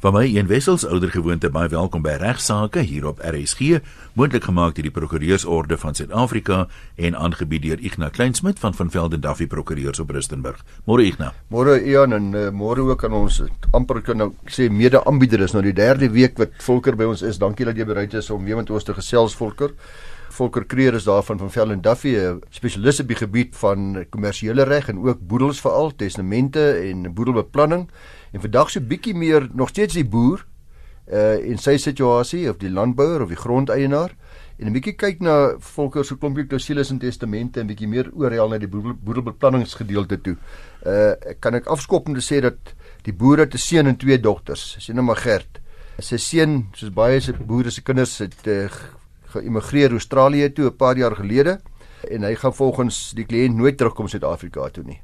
Van my een wessels ouer gewoonte baie welkom by regsaake hier op RSG, moontlik gemaak deur die Prokureursorde van Suid-Afrika en aangebied deur Ignas Kleinsmid van van Velden Duffy Prokureurs op Rustenburg. Môre Ignas. Môre Ian en uh, môre ook aan ons amper kan nou sê mede-aanbieder is nou die derde week wat Volker by ons is. Dankie dat jy bereid is om weer met ons te gesels Volker. Volker Kreer is daar van van Velden Duffy, 'n spesialis op die gebied van kommersiële reg en ook boedels veral, testamente en boedelbeplanning. En vandag so bietjie meer nog steeds die boer uh in sy situasie of die landbouer of die grondeienaar en 'n bietjie kyk na volker se klompie klousules en testamente en bietjie meer oorhaal na die boedelbeplanningsgedeelte toe. Uh kan ek afskop om te sê dat die boer het 'n seun en twee dogters. Sy noem maar Gert. Sy seun, soos baie se boere se kinders het uh, geïmigreer Australië toe 'n paar jaar gelede en hy gaan volgens die kliënt nooit terugkom Suid-Afrika toe nie.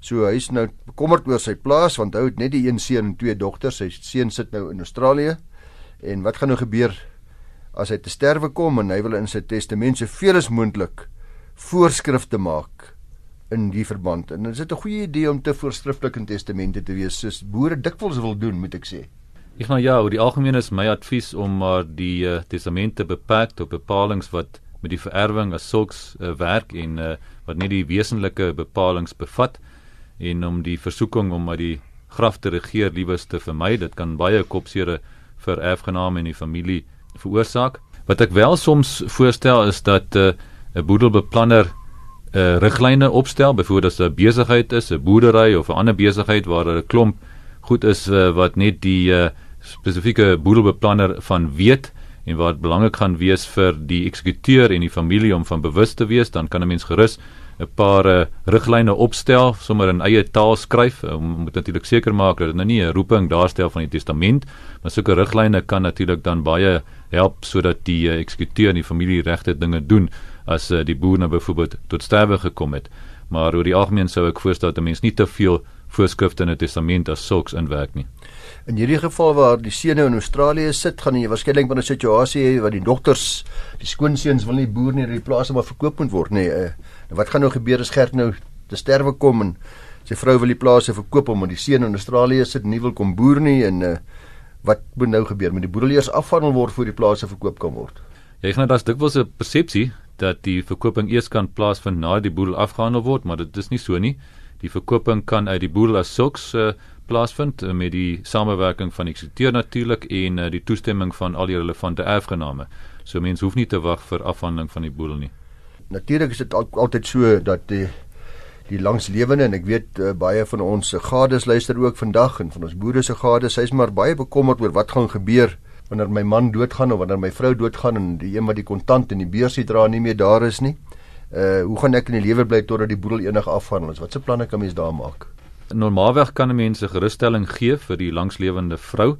So hy's nou bekommerd oor sy plaas want hy het net die een seun en twee dogters. Sy seun sit nou in Australië. En wat gaan nou gebeur as hy te sterwe kom en hy wil in sy testament soveel as moontlik voorskrifte maak in die verband. En is dit 'n goeie idee om te voorskrifklik in testamente te wees soos boere dikwels wil doen, moet ek sê. Ek nou ja, oor die algemeen is my advies om maar die uh, testamente beperk tot bepalinge wat met die vererwing as sulks uh, werk en uh, wat nie die wesenlike bepalinge bevat en om die versoeking om uit die graf te regeer liewes te vermy. Dit kan baie kopseere vir erfgename en die familie veroorsaak. Wat ek wel soms voorstel is dat eh, 'n uh, boedelbeplanner 'n uh, riglyne opstel, byvoorbeeld as 'n besigheid is, 'n boerdery of 'n ander besigheid waar 'n klomp goed is uh, wat net die uh, spesifieke boedelbeplanner van weet en wat belangrik gaan wees vir die eksekuteur en die familie om van bewus te wees, dan kan 'n mens gerus 'n paar uh, riglyne opstel, sommer in eie taal skryf. Ons uh, moet natuurlik seker maak dat dit nou nie 'n roeping daarstel van die testament, maar sulke riglyne kan natuurlik dan baie help sodat die uh, eksekuteur en die familie regte dinge doen as uh, die boer nou byvoorbeeld tot sterwe gekom het. Maar oor die algemeen sou ek voorstel dat 'n mens nie te veel voorskrifte in 'n testament as sulks inwerk nie. In hierdie geval waar die seune in Australië sit, gaan jy waarskynlik van 'n situasie hê waar die dogters, die skoonseuns wil nie boer nie, die plase maar verkoop moet word nie. Uh, Nou wat gaan nou gebeur as Gert nou te sterwe kom en sy vrou wil die plase verkoop omdat die seun in Australië sit en nie wil kom boer nie en uh, wat moet nou gebeur met die boedeliers afhandel word voor die plase verkoop kan word? Ja, ek gaan dit dikwels 'n persepsie dat die verkoping eers kan plaasvind na die boedel afgehandel word, maar dit is nie so nie. Die verkoping kan uit die boedel as sulks uh, plaasvind uh, met die samewerking van die eksekuteur natuurlik en uh, die toestemming van al die relevante erfgename. So mense hoef nie te wag vir afhandeling van die boedel nie natuurlik is dit al, altyd so dat die die langslewende en ek weet uh, baie van ons gades luister ook vandag en van ons boere se gades, hy's maar baie bekommerd oor wat gaan gebeur wanneer my man doodgaan of wanneer my vrou doodgaan en die een wat die kontant en die beursie dra nie meer daar is nie. Uh hoe gaan ek in die lewe bly totdat die boedel enig afhandel is? Wat se planne kan mens daar maak? Normaalweg kan 'n mens 'n gerusstelling gee vir die langslewende vrou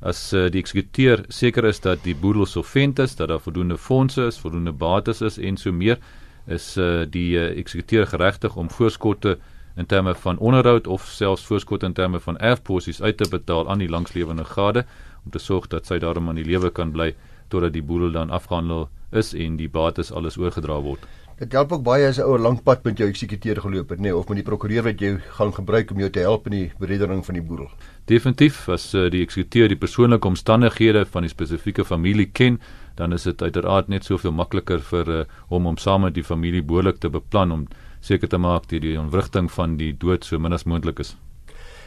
as uh, die eksekuteur seker is dat die boedel solvent is, dat daar voldoende fondse is, voldoende bates is en so meer, is uh, die uh, eksekuteur geregtig om voorskotte in terme van onderhoud of selfs voorskotte in terme van erfposies uit te betaal aan die langslewende gade om te sorg dat sy daarom aan die lewe kan bly totdat die boedel dan afgehandel is en die bates alles oorgedra word. Dit help ook baie as 'n ouer lank pad met jou eksekuteur geloop het, nê, nee, of met die prokureur wat jy gaan gebruik om jou te help in die beredening van die boedel. Definitief as uh, die eksekuteur die persoonlike omstandighede van die spesifieke familie ken, dan is dit uiteraard net soveel makliker vir uh, hom om saam met die familie behoorlik te beplan om seker te maak dat die ontwrigting van die dood so min as moontlik is.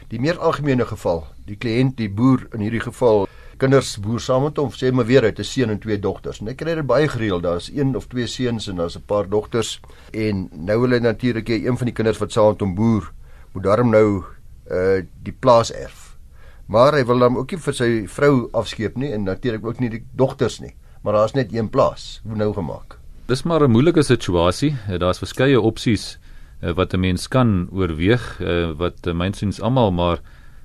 Die meer algemene geval, die kliënt, die boer in hierdie geval kinders boer saam met hom, sê maar weer uit 'n seun en twee dogters. En ek kry dit baie gereeld. Daar's een of twee seuns en daar's 'n paar dogters en nou hy natuurlik hê een van die kinders wat saam met hom boer moet daarom nou uh die plaas erf. Maar hy wil dan ook nie vir sy vrou afskeep nie en natuurlik ook nie die dogters nie. Maar daar's net een plaas. Hoe nou gemaak? Dis maar 'n moeilike situasie. Daar's verskeie opsies uh, wat 'n mens kan oorweeg wat mynsiens almal maar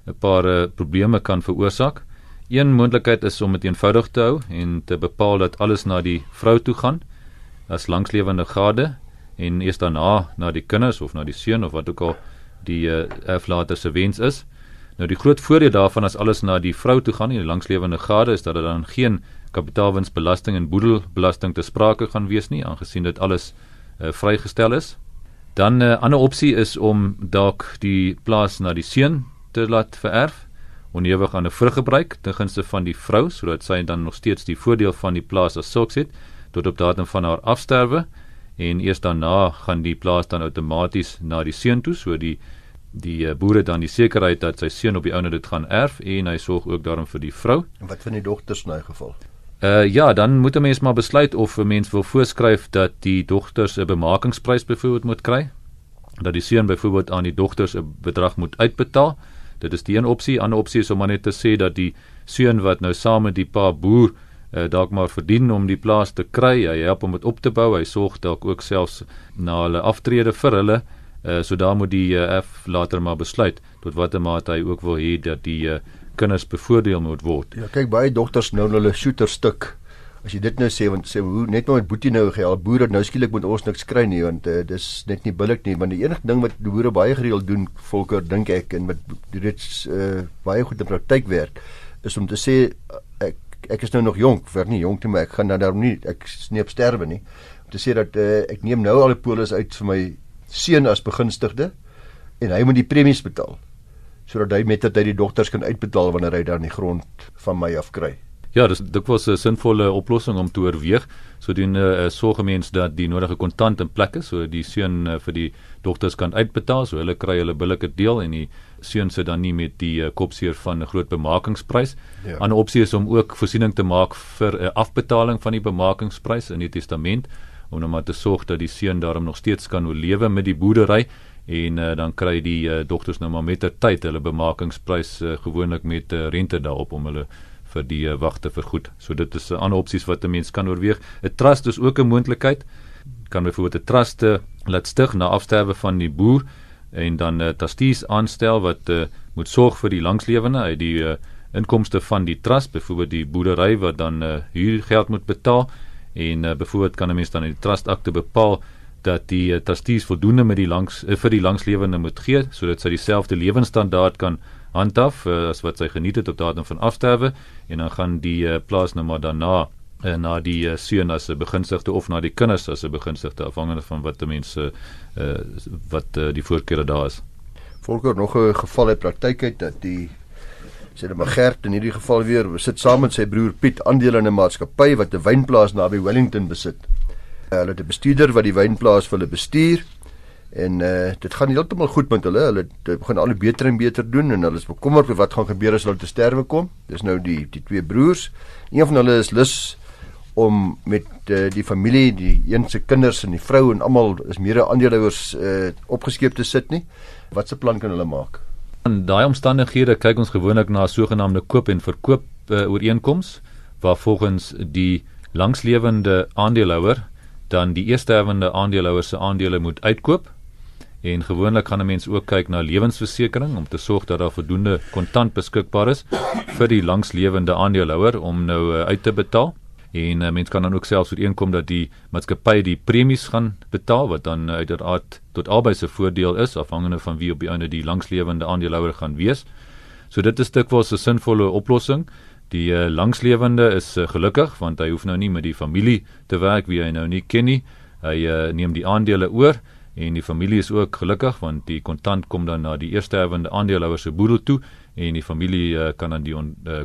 'n paar probleme kan veroorsaak. Een moontlikheid is om dit eenvoudig te hou en te bepaal dat alles na die vrou toe gaan as langslewende gade en eers daarna na die kinders of na die seun of wat ook al die uh, erflater se wens is. Nou die groot voordeel daarvan as alles na die vrou toe gaan, die langslewende gade, is dat dit dan geen kapitaalwinsbelasting en boedelbelasting te sprake gaan wees nie, aangesien dit alles uh, vrygestel is. Dan 'n uh, ander opsie is om dalk die plaas na die seun te laat vererf onderhewig aan 'n vruggebruik ten gunste van die vrou sodat sy dan nog steeds die voordeel van die plaas as sulks het tot op datum van haar afsterwe en eers daarna gaan die plaas dan outomaties na die seun toe so die die uh, boere dan die sekerheid dat sy seun op die ouene dit gaan erf en hy sorg ook daarom vir die vrou. En wat van die dogters in 'n geval? Uh ja, dan moet 'n mens maar besluit of 'n mens wil voorskryf dat die dogters 'n bemakingsprys byvoorbeeld moet kry, dat die seun byvoorbeeld aan die dogters 'n bedrag moet uitbetaal. Dit is die een opsie. 'n Ander opsie is om net te sê dat die seun wat nou saam met die pa boer uh, dalk maar verdien om die plaas te kry, hy help om dit op te bou, hy sorg dalk ook selfs na hulle aftrede vir hulle. Uh, so daar moet die uh, F later maar besluit tot watter mate hy ook wil hê dat die uh, kinders bevoordeel moet word. Ja, kyk baie dogters nou hulle shooter stuk. As jy dit nou sê want sê hoe net nou met Boetie nou gehelp boere nou skielik moet ons niks kry nie want uh, dis net nie billik nie want die enigste ding wat die boere baie gereeld doen volker dink ek en wat dit uh, baie goed in praktyk werk is om te sê ek ek is nou nog jonk, vir nie jonk te maar ek gaan nou daarom nie ek sneep sterwe nie. Om te sê dat uh, ek neem nou al die polis uit vir my seun as begunstigde en hy moet die premies betaal sodat hy met dit uit die dogters kan uitbetaal wanneer hy dan die grond van my af kry. Ja, dis dit was 'n sinvolle oplossing om te oorweeg. So doen 'n uh, eh, sorgemens dat die nodige kontant in plek is sodat die seun uh, vir die dogters kan uitbetaal, so hulle kry hulle billike deel en die seun sit dan nie met die uh, kopseer van 'n groot bemakingsprys. 'n ja. Ander opsie is om ook voorsiening te maak vir 'n uh, afbetaling van die bemakingsprys in die testament om nou maar te sorg dat die seun daarom nog steeds kan oorlewe met die boerdery en uh, dan kry die uh, dogters nou maar met ter tyd hulle bemakingsprys uh, gewoonlik met uh, rente daarop om hulle vir die uh, wagte vergoed. So dit is 'n uh, ander opsies wat 'n mens kan oorweeg. 'n Trust is ook 'n moontlikheid. Kan byvoorbeeld 'n trust uh, laat stig na afsterwe van die boer en dan 'n uh, trustees aanstel wat uh, moet sorg vir die langslewende uit die uh, inkomste van die trust, byvoorbeeld die boerdery wat dan uh, huurgeld moet betaal en uh, byvoorbeeld kan 'n mens dan in die trust akte bepaal dat die uh, trustees voldoende met die langs uh, vir die langslewende moet gee sodat sy dieselfde lewenstandaard kan handhaaf uh, as wat sy geniet het op datum van afsterwe en dan gaan die uh, plaas nou maar daarna uh, na die uh, seun as 'n begunstigde of na die kinders as 'n begunstigde afhangende van wat die mense uh, wat uh, die voorkeure daar is. Volker nog 'n geval uit praktyk uit dat die sê dit maar Gert in hierdie geval weer sit saam met sy broer Piet aandele in 'n maatskappy wat 'n wynplaas naby Wellington besit. Uh, hulle het 'n bestuurder wat die wynplaas vir hulle bestuur en uh, dit gaan heeltemal goed met hulle. Hulle begin al beter en beter doen en hulle is bekommerd oor wat gaan gebeur as hulle te sterwe kom. Dis nou die die twee broers. Een van hulle is lus om met uh, die familie, die een se kinders en die vrou en almal is mede aandeelhouers uh, opgeskeep te sit nie. Wat se plan kan hulle maak? In daai omstandighede kyk ons gewoonlik na sogenaamde koop en verkoop uh, ooreenkomste waar volgens die langslewende aandeelhouer dan die eerstervende aandeelhouer se aandele moet uitkoop en gewoonlik gaan 'n mens ook kyk na lewensversekering om te sorg dat daar voldoende kontant beskikbaar is vir die langslewende aandeelhouer om nou uh, uit te betaal en uh, mens kan dan ook selfs ooreenkom dat die maatskappy die premies gaan betaal wat dan uh, uiteraard tot albei se voordeel is afhangende van wie op die einde die langslewende aandeelhouer gaan wees. So dit is dikwels 'n sinvolle oplossing. Die uh, langslewende is uh, gelukkig want hy hoef nou nie met die familie te werk wie hy nou nie ken nie. Hy uh, neem die aandele oor en die familie is ook gelukkig want die kontant kom dan na die eerstervende aandeelhouer se boedel toe en die familie uh, kan dan die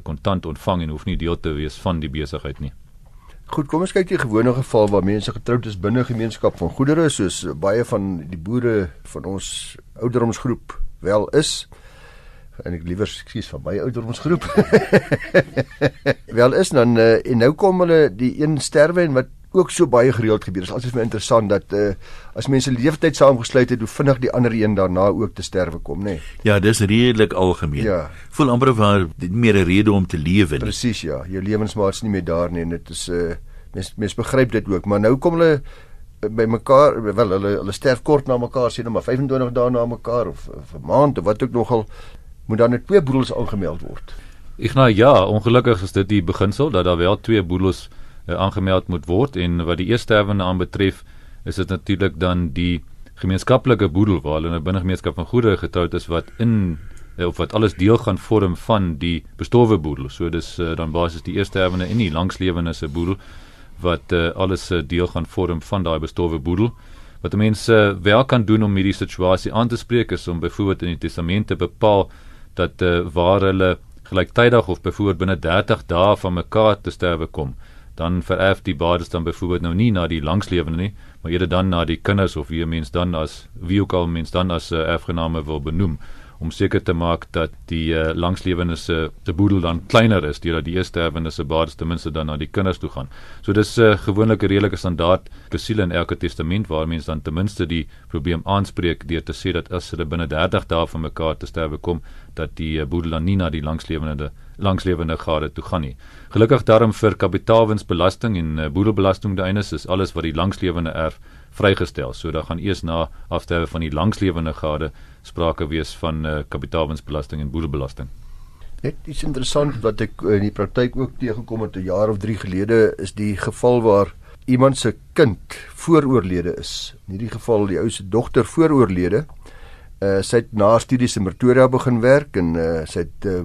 kontant on, uh, ontvang en hoef nie deel te wees van die besigheid nie. Goed, kom ons kyk die gewone geval waar mense getroud is binne 'n gemeenskap van goedere soos baie van die boere van ons ouderdomsgroep wel is. En ek liewer skuis van my ouderdomsgroep. wel is dan en nou kom hulle die een sterwe en wat ook so baie gereeld gebeur. Dit is altyd vir my interessant dat uh, as mense leeftyd saamgesluit het, hoe vinnig die ander een daarna ook te sterwe kom, nê. Nee. Ja, dis redelik algemeen. Ja. Voel amper of daar meer 'n rede om te lewe nie. Presies, ja. Jou lewensmaat is nie meer daar nie en dit is 'n uh, eh, mens mens begryp dit ook, maar nou kom hulle eh, by mekaar wel hulle hulle sterf kort na mekaar sien maar 25 dae na mekaar of, of 'n maand of wat ook nogal moet dan net twee boedels aangemeld word. Ek nou ja, ongelukkig is dit die beginsel dat daar wel twee boedels uh, aangemeld moet word en wat die eerstervende aanbetref is dit natuurlik dan die gemeenskaplike boedel waar hulle 'n binnegemeenskap van goedere getroud is wat in uh, of wat alles deel gaan vorm van die bestorwe boedel. So dis uh, dan basies die eerstervende en die langslewende se boedel wat uh, alles uh, deel gaan vorm van daai bestorwe boedel. Wat mense uh, wel kan doen om hierdie situasie aan te spreek is om byvoorbeeld in die testament te bepaal dat uh, waar hulle gelyktydig of byvoorbeeld binne 30 dae van mekaar te sterwe kom, dan vererf die bates dan byvoorbeeld nou nie na die langslewende nie, maar eerder dan na die kinders of wie 'n mens dan as wie ook al mens dan as uh, erfgename wil benoem om seker te maak dat die uh, langslewendes se se boedel dan kleiner is deurdat die eerste erfenis se bates ten minste dan na die kinders toe gaan. So dis 'n uh, gewoonlik 'n redelike standaard besiel in elke testament waar mense dan ten minste die probleem aanspreek deur te sê dat as hulle binne 30 dae van mekaar te sterwe kom, dat die uh, boedel dan nie na die langslewende langslewende gade toe gaan nie. Gelukkig daarom vir kapitaalwinsbelasting en uh, boedelbelasting daeienis is alles wat die langslewende erf vrygestel. So dan gaan eers na afsterwe van die langslewende gade sprake wees van uh, kapitaalwinsbelasting en boedelbelasting. Net iets interessant wat ek in die praktyk ook teëgekom het 'n jaar of 3 gelede is die geval waar iemand se kind vooroorlede is. In hierdie geval die ou se dogter vooroorlede. Uh sy het na studies in Pretoria begin werk en uh sy het uh,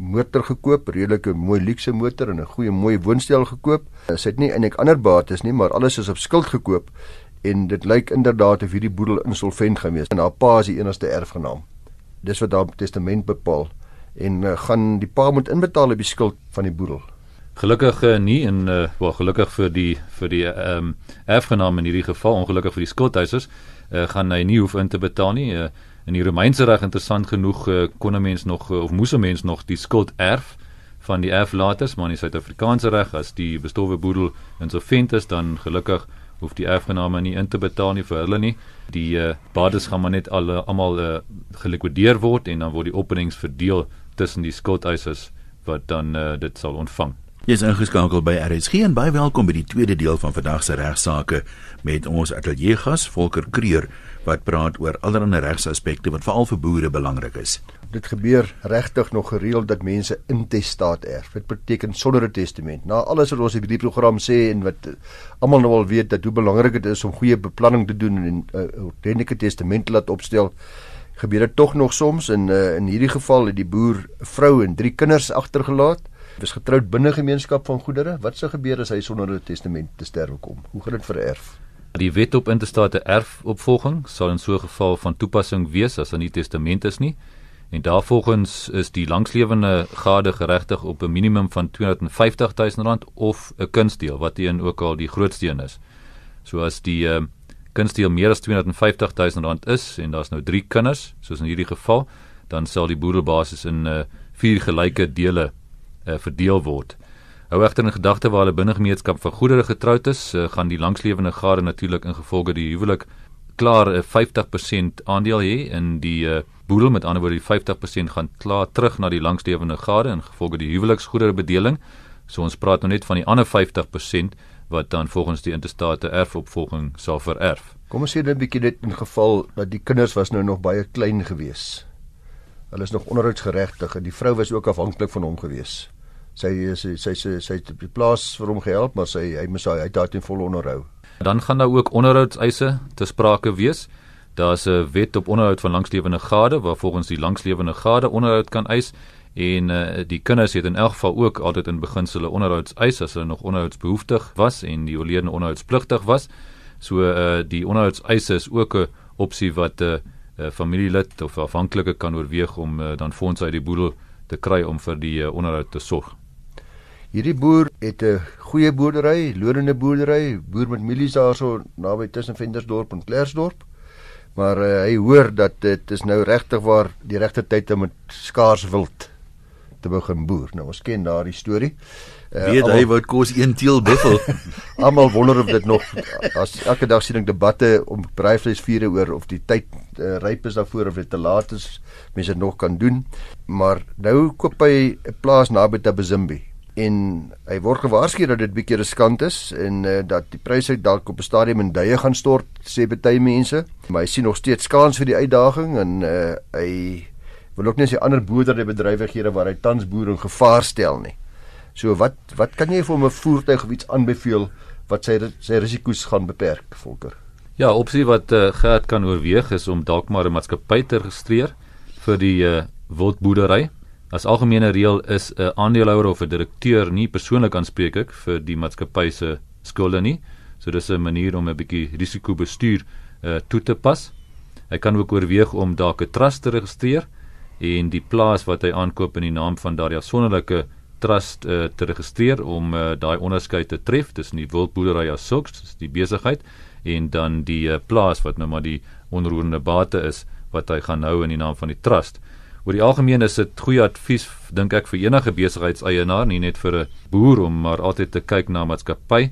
motor gekoop, redelike mooi luukse motor en 'n goeie mooi woonstel gekoop. Uh, sy het nie eintlik ander bates nie, maar alles is op skuld gekoop en dit lyk inderdaad of hierdie boedel insolvent gewees en haar pa is die enigste erfgenaam. Dis wat haar testament bepaal en uh, gaan die pa moet inbetaal op die skuld van die boedel. Gelukkig uh, nie en uh, wel gelukkig vir die vir die ehm um, erfgenaam in hierdie geval ongelukkig vir die skuldeisers uh, gaan hy nie hoef in te betaal nie. Uh, in die Romeinse reg interessant genoeg uh, kon 'n mens nog uh, of moes 'n mens nog die skuld erf van die erflaters maar in die Suid-Afrikaanse reg as die bestowwe boedel insolvent is dan gelukkig hoef die erfgename nie in te betaal nie vir hulle nie. Die uh, bates gaan maar net al almal uh, gelikwideer word en dan word die opbrengs verdeel tussen die skuldeisers wat dan uh, dit sal ontvang. Jy is ingeskakel by RSG en baie welkom by die tweede deel van vandag se regsaake met ons ateljeegas Volker Kreur wat praat oor allerlei regsaspekte wat veral vir boere belangrik is dit gebeur regtig nog gereeld dat mense intestaat erf. Dit beteken sonder 'n testament. Na alles wat ons op hierdie program sê en wat uh, almal nou al weet dat hoe belangrik dit is om goeie beplanning te doen en 'n uh, ordentlike testament te laat opstel, gebeur dit tog nog soms en uh, in hierdie geval het die boer vrou en drie kinders agtergelaat. Is getroud binne gemeenskap van goedere. Wat sou gebeur as hy sonder 'n testament te sterwe kom? Hoe gaan dit vererf? Die wet op intestate erfopvolging sal in so 'n geval van toepassing wees as daar nie testament is nie. En daarvolgens is die langslewende gade geregtig op 'n minimum van R250 000 of 'n kunstdeel wat een ook al die grootste een is. So as die uh, kunstdeel meer as R250 000 is en daar's nou 3 kinders, soos in hierdie geval, dan sal die boedelbasis in uh, vier gelyke dele uh, verdeel word. Hou egter in gedagte waar hulle binne gemeenskap van goedere getroud is, uh, gaan die langslewende gade natuurlik ingevolge die huwelik klaar 'n 50% aandeel hê in die uh, boedel met ander woorde die 50% gaan klaar terug na die langslewende gade in gevolge die huweliksgoedere bedeling. So ons praat nou net van die ander 50% wat dan volgens die intestate erfopvolging sal vererf. Kom ons sê net 'n bietjie dit in geval dat die kinders was nou nog baie klein gewees. Hulle is nog onderhoudsgeregtig en die vrou was ook afhanklik van hom gewees. Sy sy sy sy sy het op die plaas vir hom gehelp, maar sy hy moes hy het daarteen vol onderhou. Dan gaan daar ook onderhoudseise te sprake wees. Daar's 'n wet op onderhoud van langslewende gade waar volgens die langslewende gade onderhoud kan eis en uh, die kinders het in elk geval ook altyd in beginsel 'n onderhoudseis as hulle nog onderhoudsbehoeftig was en die oorledene onderhoudspligtig was. So uh, die onderhoudseise is ook 'n opsie wat uh, uh, familielid of afhanklike kan oorweeg om uh, dan fondse uit die boedel te kry om vir die uh, onderhoud te sorg. Hierdie boer het 'n goeie boerdery, lodende boerdery, boer met mielies daarso naby tussen Ventersdorp en Klersdorp. Maar uh, hy hoor dat dit is nou regtig waar die regte tyd om met skaars wild te begin boer. Nou ons ken daardie storie. Uh, Weet amal, hy wat kos een teel buffel? Almal wonder of dit nog as elke dag sien ek debatte om braaivleisvure oor of die tyd uh, ryp is daarvoor of dit te laat is mense dit nog kan doen. Maar nou koop hy 'n plaas naby Tabazimbi en hy word gewaarsku dat dit bietjie riskant is en uh, dat die pryse dalk op 'n stadium in duie gaan stort sê baie mense maar hy sien nog steeds kans vir die uitdaging en uh, hy wil ook nie sy ander boerderybedrywighede waar hy tans boer in gevaar stel nie. So wat wat kan jy vir hom 'n voertuig of iets aanbeveel wat sy sy risiko's gaan beperk volker? Ja, opsie wat uh, Gert kan oorweeg is om dalk maar 'n maatskappy te registreer vir die uh, wildboerdery As algemene reël is 'n aandeelhouer of 'n direkteur nie persoonlik aanspreeklik vir die maatskappy se skulde nie. So dis 'n manier om 'n bietjie risikobestuur uh, toe te pas. Hy kan ook oorweeg om dalk 'n trust te registreer en die plaas wat hy aankoop in die naam van daardie afsonderlike trust uh, te registreer om uh, daai onderskeid te tref. Tussen die wildboerdery as sulks, die besigheid. En dan die uh, plaas wat nou maar die onroerende bate is wat hy gaan hou in die naam van die trust. Oor die algemeen is dit goeie advies dink ek vir enige besigheidseienaar, nie net vir 'n boer om maar altyd te kyk na maatskappy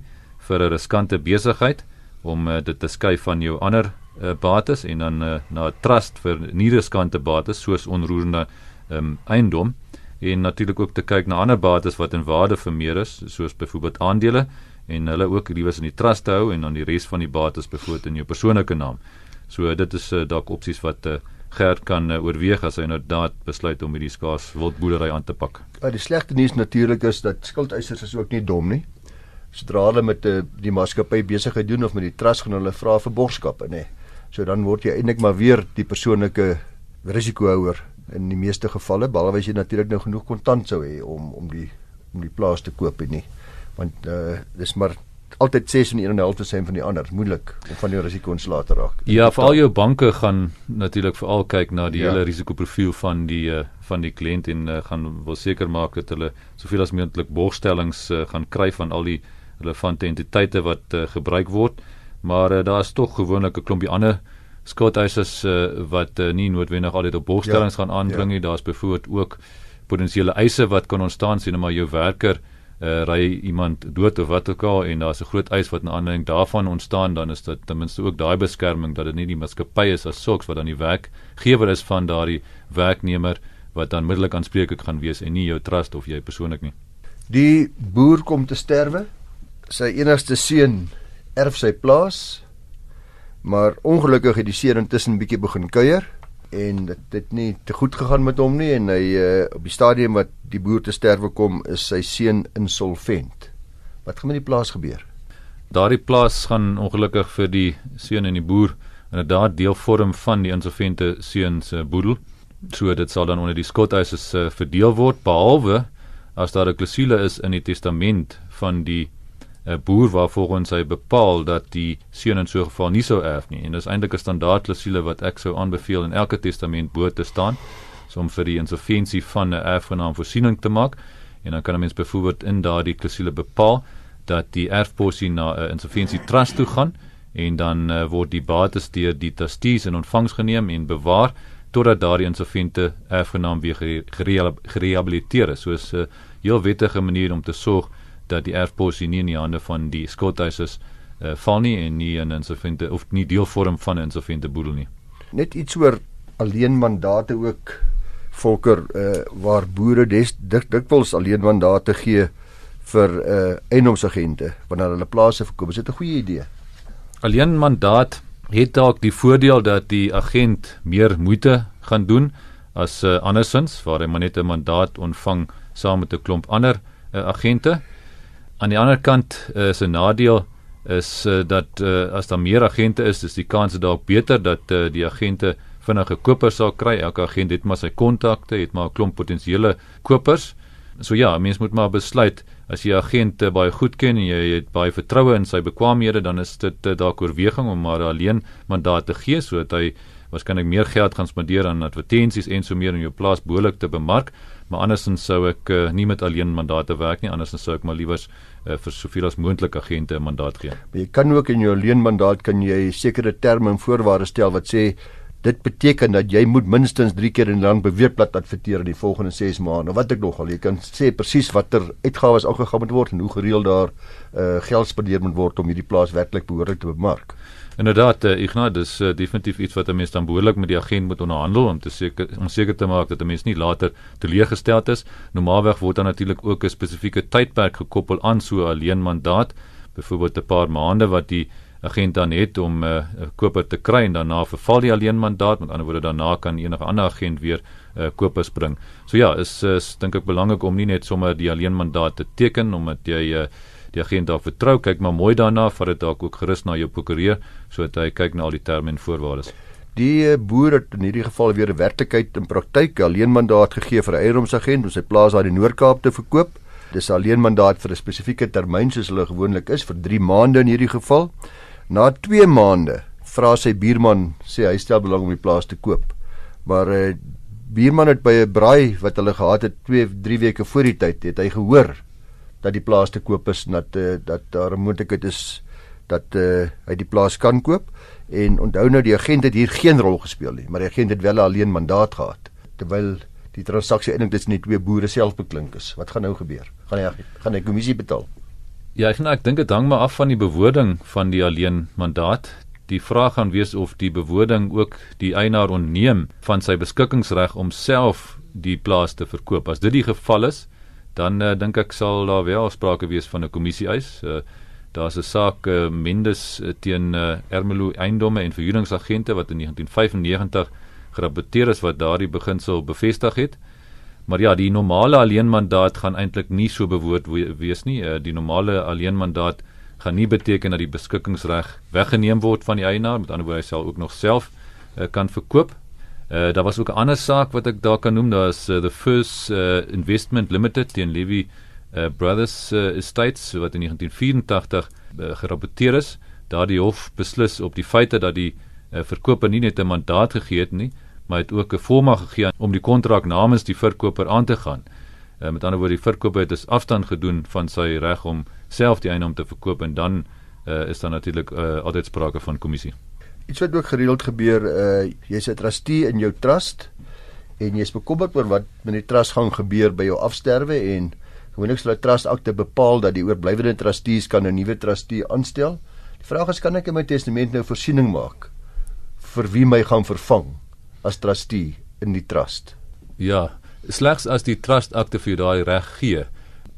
vir 'n riskante besigheid om uh, dit te skei van jou ander uh, bates en dan uh, na 'n trust vir nie riskante bates soos onroerende um, eiendom en natuurlik ook te kyk na ander bates wat in waarde vermeer is soos byvoorbeeld aandele en hulle ook liewes in die trust hou en dan die res van die bates byvoorbeeld in jou persoonlike naam. So dit is uh, dalk opsies wat uh, Gert kan uh, oorweeg as hy inderdaad besluit om hierdie skaars wildboerdery aan te pak. Ja, die slegte nuus natuurlik is dat skuldeisers is ook nie dom nie. Sodra hulle met die, die maatskappy besigheid doen of met die trust gaan hulle vra vir borgskappe, nê. So dan word jy eintlik maar weer die persoonlike risikohouer in die meeste gevalle, behalwe as jy natuurlik nou genoeg kontant sou hê om om die om die plaas te koop en nie. Want uh dis maar altyd 6 en 1 en 'n half sent van die ander, moeilik om van jou risiko ontslae te raak. Ja, vir al jou banke gaan natuurlik veral kyk na die ja. hele risikoprofiel van die uh, van die kliënt en uh, gaan wil seker maak dat hulle soveel as moontlik borgstellings uh, gaan kry van al die relevante entiteite wat uh, gebruik word. Maar uh, daar is tog gewoonlik 'n klompie ander skuldeisers uh, wat uh, nie noodwendig altyd op borgstellings ja. gaan aanbring ja. nie. Ja. Daar's byvoorbeeld ook potensiële eise wat kan ontstaan sien maar jou werker uh, ry iemand dood of wat ook al en daar's 'n groot eis wat 'n aanleiding daarvan ontstaan dan is dit ten minste ook daai beskerming dat dit nie die maatskappy is as sulks wat dan die werkgewer is van daardie werknemer wat dan middelik aanspreeklik gaan wees en nie jou trust of jy persoonlik nie. Die boer kom te sterwe. Sy enigste seun erf sy plaas. Maar ongelukkig het die seun intussen bietjie begin kuier en dit het nie te goed gegaan met hom nie en hy uh, op die stadium wat die boer te sterwe kom is sy seun insolvent. Wat gaan met die plaas gebeur? Daardie plaas gaan ongelukkig vir die seun en die boer inderdaad deel vorm van die insolvente seun se boedel. So dit sal dan onder die skoteisers uh, verdeel word behalwe as daar 'n klousule is in die testament van die 'n boer waarvolgens hy bepaal dat die seun in so 'n geval nie sou erf nie. En dis eintlik 'n standaard klousule wat ek sou aanbeveel in elke testament bo te staan so om vir die insolventie van 'n erfgenaam voorsiening te maak. En dan kan 'n mens byvoorbeeld in daardie klousule bepaal dat die erfposie na 'n insolventie trust toe gaan en dan uh, word die bates deur die trustees in ontvangs geneem en bewaar totdat daardie insolvente erfgenaam weer gerehabiliteer is. Soos 'n uh, heel wettige manier om te sorg dat die erfposie nie in die hande van die skothuisers uh, val nie en nie in insolvente of nie deel vorm van 'n insolvente boedel nie. Net iets oor alleen mandate ook volker uh, waar boere des dik dikwels alleen mandate gee vir uh, eiendomsagente wanneer hulle plase verkoop. Is dit 'n goeie idee? Alleen mandaat het dalk die voordeel dat die agent meer moeite gaan doen as uh, andersins waar hy maar net 'n mandaat ontvang saam met 'n klomp ander uh, agente. Aan die ander kant uh, is 'n nadeel is uh, dat uh, as daar meer agente is, is die kans dalk beter dat uh, die agente vinnige kopers sal kry. Elke agent het maar sy kontakte, het maar 'n klomp potensiële kopers. So ja, mens moet maar besluit as jy agent uh, baie goed ken en jy het baie vertroue in sy bekwaamhede, dan is dit uh, dalk oorweging om maar alleen mandaat te gee sodat hy waarskynlik meer geld gaan spandeer aan advertensies en so meer in jou plaas behoorlik te bemark maar andersins sou ek uh, nie met alleen mandate werk nie andersins sou ek maar liewers uh, vir soveel as moontlik agente 'n mandaat gee. Maar jy kan ook in jou alleen mandaat kan jy sekere terme en voorwaardes stel wat sê dit beteken dat jy moet minstens 3 keer in 'n land beweegblad adverteer in die volgende 6 maande. Wat ek nogal, jy kan sê presies watter uitgawes aangegaan moet word en hoe gereeld daar uh, geld spandeer moet word om hierdie plaas werklik behoorlik te bemark. Inderdaad, uh, Ignat, dis uh, definitief iets wat 'n mens dan behoorlik met die agent moet onderhandel om te seker om seker te maak dat 'n mens nie later teleeggestel is. Normaalweg word dan natuurlik ook 'n spesifieke tydperk gekoppel aan so 'n alleen mandaat, byvoorbeeld 'n paar maande wat die agent dan het om eh, 'n uh, koper te kry en daarna verval die alleen mandaat. Met ander woorde, daarna kan enige ander agent weer uh, kopers bring. So ja, is, is dink ek belangrik om nie net sommer die alleen mandaat te teken omdat jy uh, die agent daar vertrou, kyk maar mooi daarna, vat dit dalk ook gerus na jou prokureur sodat hy kyk na al die terme en voorwaardes. Die eh, boer het in hierdie geval weer 'n werklikheid in praktyk alleen mandaat gegee vir 'n eiendomsagent om sy plaas daar in die Noord-Kaap te verkoop. Dis alleen mandaat vir 'n spesifieke termyn soos hulle gewoonlik is vir 3 maande in hierdie geval. Na 2 maande vra sy buurman sê hy stel belang om die plaas te koop. Maar uh, buurman het by 'n braai wat hulle gehad het 2 3 weke voor die tyd het hy gehoor dat die plaas te koop is en dat uh, dat daar 'n moontlikheid is dat uh, hy die plaas kan koop en onthou nou die agent het hier geen rol gespeel nie maar die agent het wel alleen mandaat gehad terwyl die transaksie eintlik tussen die twee boere self beklink is wat gaan nou gebeur gaan hy gaan hy kommissie betaal Ja, ek, nou, ek dink dit hang maar af van die bewoording van die alleen mandaat. Die vraag gaan wees of die bewoording ook die eienaar onneem van sy beskikkingsreg om self die plaas te verkoop. As dit die geval is, dan uh, dink ek sal daar wel sprake wees van 'n kommissie eis. Uh, Daar's 'n saak uh, Mendes uh, teen uh, Ermelo Eiendomme en Verhuuringsagente wat in 1995 gerapporteer is wat daardie beginsel bevestig het. Maar ja, die normale alleenmandaat gaan eintlik nie so bewoord wees nie. Uh, die normale alleenmandaat gaan nie beteken dat die beskikkingsreg weggeneem word van die eienaar, met ander woorde hy sal ook nog self uh, kan verkoop. Uh, daar was ook 'n ander saak wat ek daar kan noem, daar is uh, the First uh, Investment Limited teen Levy uh, Brothers uh, Estates wat in 1984 uh, gerapporteer is. Daar die hof beslis op die feite dat die uh, verkoper nie net 'n mandaat gegee het nie, maar het ook 'n volmag gegee om die kontrak namens die verkoper aan te gaan. Uh, met ander woorde die verkoper het dus afstand gedoen van sy reg om self die eiendom te verkoop en dan uh, is daar natuurlik uh, altyd sprake van kommissie. Iets wat ook gereeld gebeur, uh, jy's 'n trustee in jou trust en jy's bekommerd oor wat met die trust gaan gebeur by jou afsterwe en gewoonlik sal 'n trust akte bepaal dat die oorblywende trustees kan 'n nuwe trustee aanstel. Die vraag is kan ek in my testament nou voorsiening maak vir wie my gaan vervang as trustee in die trust? Ja, slegs as die trust akte vir daai reg gee.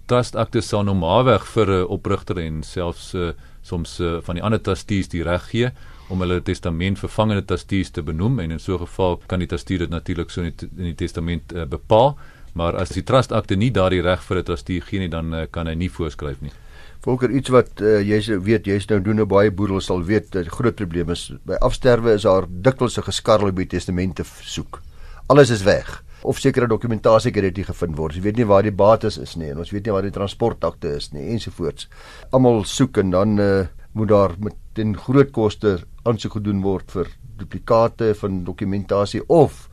Trust akte sal normaalweg vir 'n oprigter en selfs uh, soms uh, van die ander trustees die reg gee om hulle testament vervangende trustees te benoem en in so 'n geval kan die trustee dit natuurlik so in die, in die testament uh, bepaal. Maar as die trust akte nie daardie reg vir 'n trustee gee nie, dan uh, kan hy nie voorskryf nie. Volker iets wat uh, jy weet jy's nou doen 'n baie boedel sal weet 'n groot probleem is by afsterwe is daar dikwels 'n geskarrel by testamente soek. Alles is weg of sekere dokumentasie kan dit nie gevind word. Jy weet nie waar die bates is nie en ons weet nie waar die transportakte is nie ensovoorts. Almal soek en dan uh, moet daar met ten groot koste aansoek gedoen word vir duplikate van dokumentasie of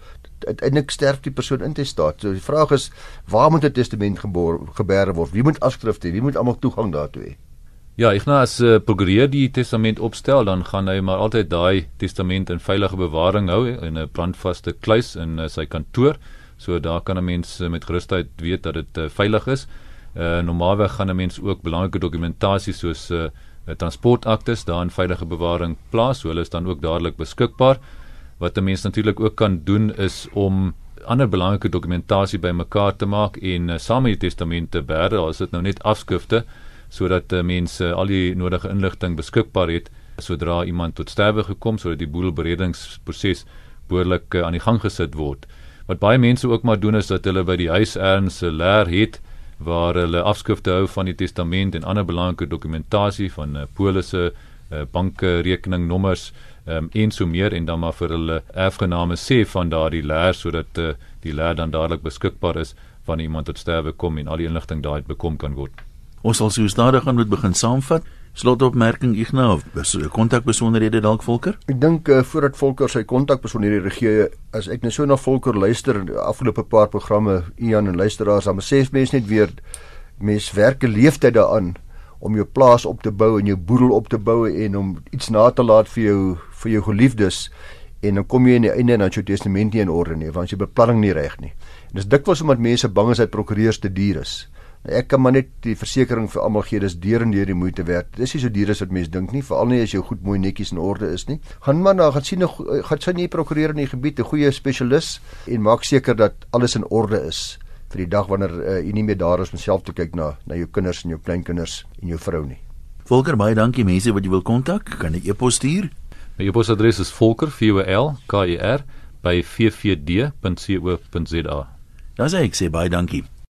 uiteindelik sterf die persoon in testaat. So die vraag is waar moet 'n testament gebeere word? Wie moet afskrifte hê? Wie moet almal toegang daartoe hê? Ja, ek nou as uh, prokureur die testament opstel, dan gaan hy maar altyd daai testament in veilige bewaring hou in 'n brandvaste kluis in uh, sy kantoor. So daar kan 'n mens uh, met gerusheid weet dat dit uh, veilig is. Uh, normaalweg gaan 'n mens ook belangrike dokumentasie soos uh, transportaktes daar in veilige bewaring plaas, so hulle is dan ook dadelik beskikbaar. Wat 'n mens natuurlik ook kan doen is om ander belangrike dokumentasie bymekaar te maak en uh, saam met die testamente berde, as dit nou net afskrifte sodat uh, mense al die nodige inligting beskikbaar het sodra iemand tot sterwe gekom sodat die boedelberedingsproses behoorlik uh, aan die gang gesit word. Wat baie mense ook maar doen is dat hulle by die huis erns 'n leer het waar hulle afskrifte hou van die testament en ander belangrike dokumentasie van uh, polisse, uh, banke rekeningnommers um, en so meer en dan maar vir hulle erfgename sê van daardie leer sodat uh, die leer dan dadelik beskikbaar is van iemand tot sterwe kom en al die inligting daai bekom kan word. Ons sal sou stadig gaan moet begin saamvat. Slotopmerking Ignou, kontakbesonderhede dalk Volker? Ek dink uh, voordat Volker sy kontakbesonderhede gee, as ek net so na Volker luister die afgelope paar programme Ian en luisteraars, dan sê mense net weer mense werk 'n leeftyd daaraan om jou plaas op te bou en jou boedel op te bou en om iets na te laat vir jou vir jou geliefdes en dan kom jy in die einde en dan jou testament nie in orde nie want jy beplanning nie reg nie. En dis dikwels omdat mense bang is dat prokureurs te duur is. Ek kan maar net die versekering vir almal gee dis deur en deur die moeite werd. Dis nie so duur as wat mense dink nie, veral nie as jy goed mooi netjies in orde is nie. Gaan maar na gaan sien gaan sien jy prokureur in die gebied, 'n goeie spesialis en maak seker dat alles in orde is vir die dag wanneer uh, jy nie meer daar is om self te kyk na na jou kinders en jou kleinkinders en jou vrou nie. Volker baie dankie mense wat jy wil kontak, kan jy e-pos stuur? My e-posadres is volker@vir.co.za. Dan sê ek sê baie dankie.